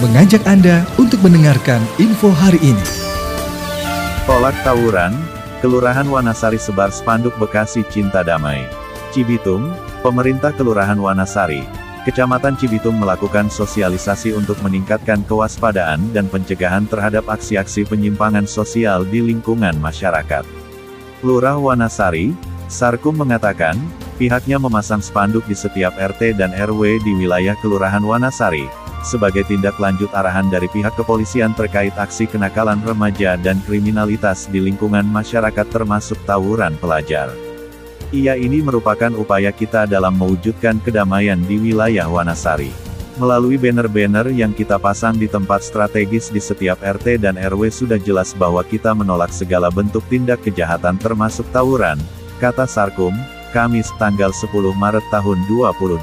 mengajak Anda untuk mendengarkan info hari ini. Tolak tawuran, Kelurahan Wanasari sebar spanduk Bekasi Cinta Damai. Cibitung, pemerintah Kelurahan Wanasari, Kecamatan Cibitung melakukan sosialisasi untuk meningkatkan kewaspadaan dan pencegahan terhadap aksi-aksi penyimpangan sosial di lingkungan masyarakat. Lurah Wanasari, Sarkum mengatakan, pihaknya memasang spanduk di setiap RT dan RW di wilayah Kelurahan Wanasari, sebagai tindak lanjut arahan dari pihak kepolisian terkait aksi kenakalan remaja dan kriminalitas di lingkungan masyarakat termasuk tawuran pelajar. Ia ini merupakan upaya kita dalam mewujudkan kedamaian di wilayah Wanasari. Melalui banner-banner yang kita pasang di tempat strategis di setiap RT dan RW sudah jelas bahwa kita menolak segala bentuk tindak kejahatan termasuk tawuran, kata Sarkum, Kamis tanggal 10 Maret tahun 2022.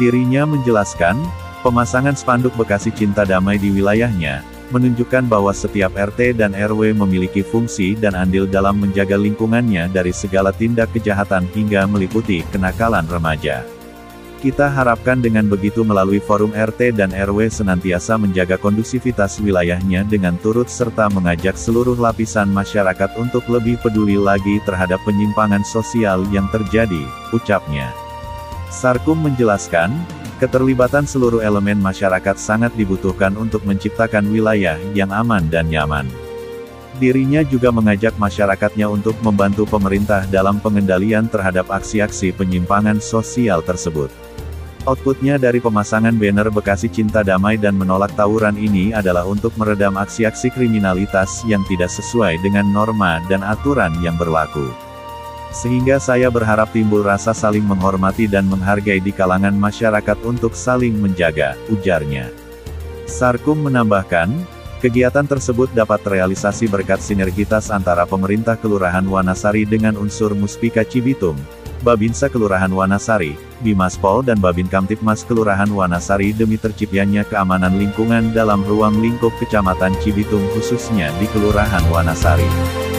Dirinya menjelaskan, pemasangan spanduk Bekasi Cinta Damai di wilayahnya, menunjukkan bahwa setiap RT dan RW memiliki fungsi dan andil dalam menjaga lingkungannya dari segala tindak kejahatan hingga meliputi kenakalan remaja. Kita harapkan dengan begitu melalui forum RT dan RW senantiasa menjaga kondusivitas wilayahnya dengan turut serta mengajak seluruh lapisan masyarakat untuk lebih peduli lagi terhadap penyimpangan sosial yang terjadi, ucapnya. Sarkum menjelaskan, Keterlibatan seluruh elemen masyarakat sangat dibutuhkan untuk menciptakan wilayah yang aman dan nyaman. Dirinya juga mengajak masyarakatnya untuk membantu pemerintah dalam pengendalian terhadap aksi-aksi penyimpangan sosial tersebut. Outputnya dari pemasangan banner Bekasi Cinta Damai dan menolak tawuran ini adalah untuk meredam aksi-aksi kriminalitas yang tidak sesuai dengan norma dan aturan yang berlaku. Sehingga saya berharap timbul rasa saling menghormati dan menghargai di kalangan masyarakat untuk saling menjaga, ujarnya. Sarkum menambahkan, kegiatan tersebut dapat terrealisasi berkat sinergitas antara pemerintah Kelurahan Wanasari dengan unsur Muspika Cibitung, Babinsa Kelurahan Wanasari, Bimaspol dan Babin Kamtipmas Kelurahan Wanasari demi terciptanya keamanan lingkungan dalam ruang lingkup Kecamatan Cibitung khususnya di Kelurahan Wanasari.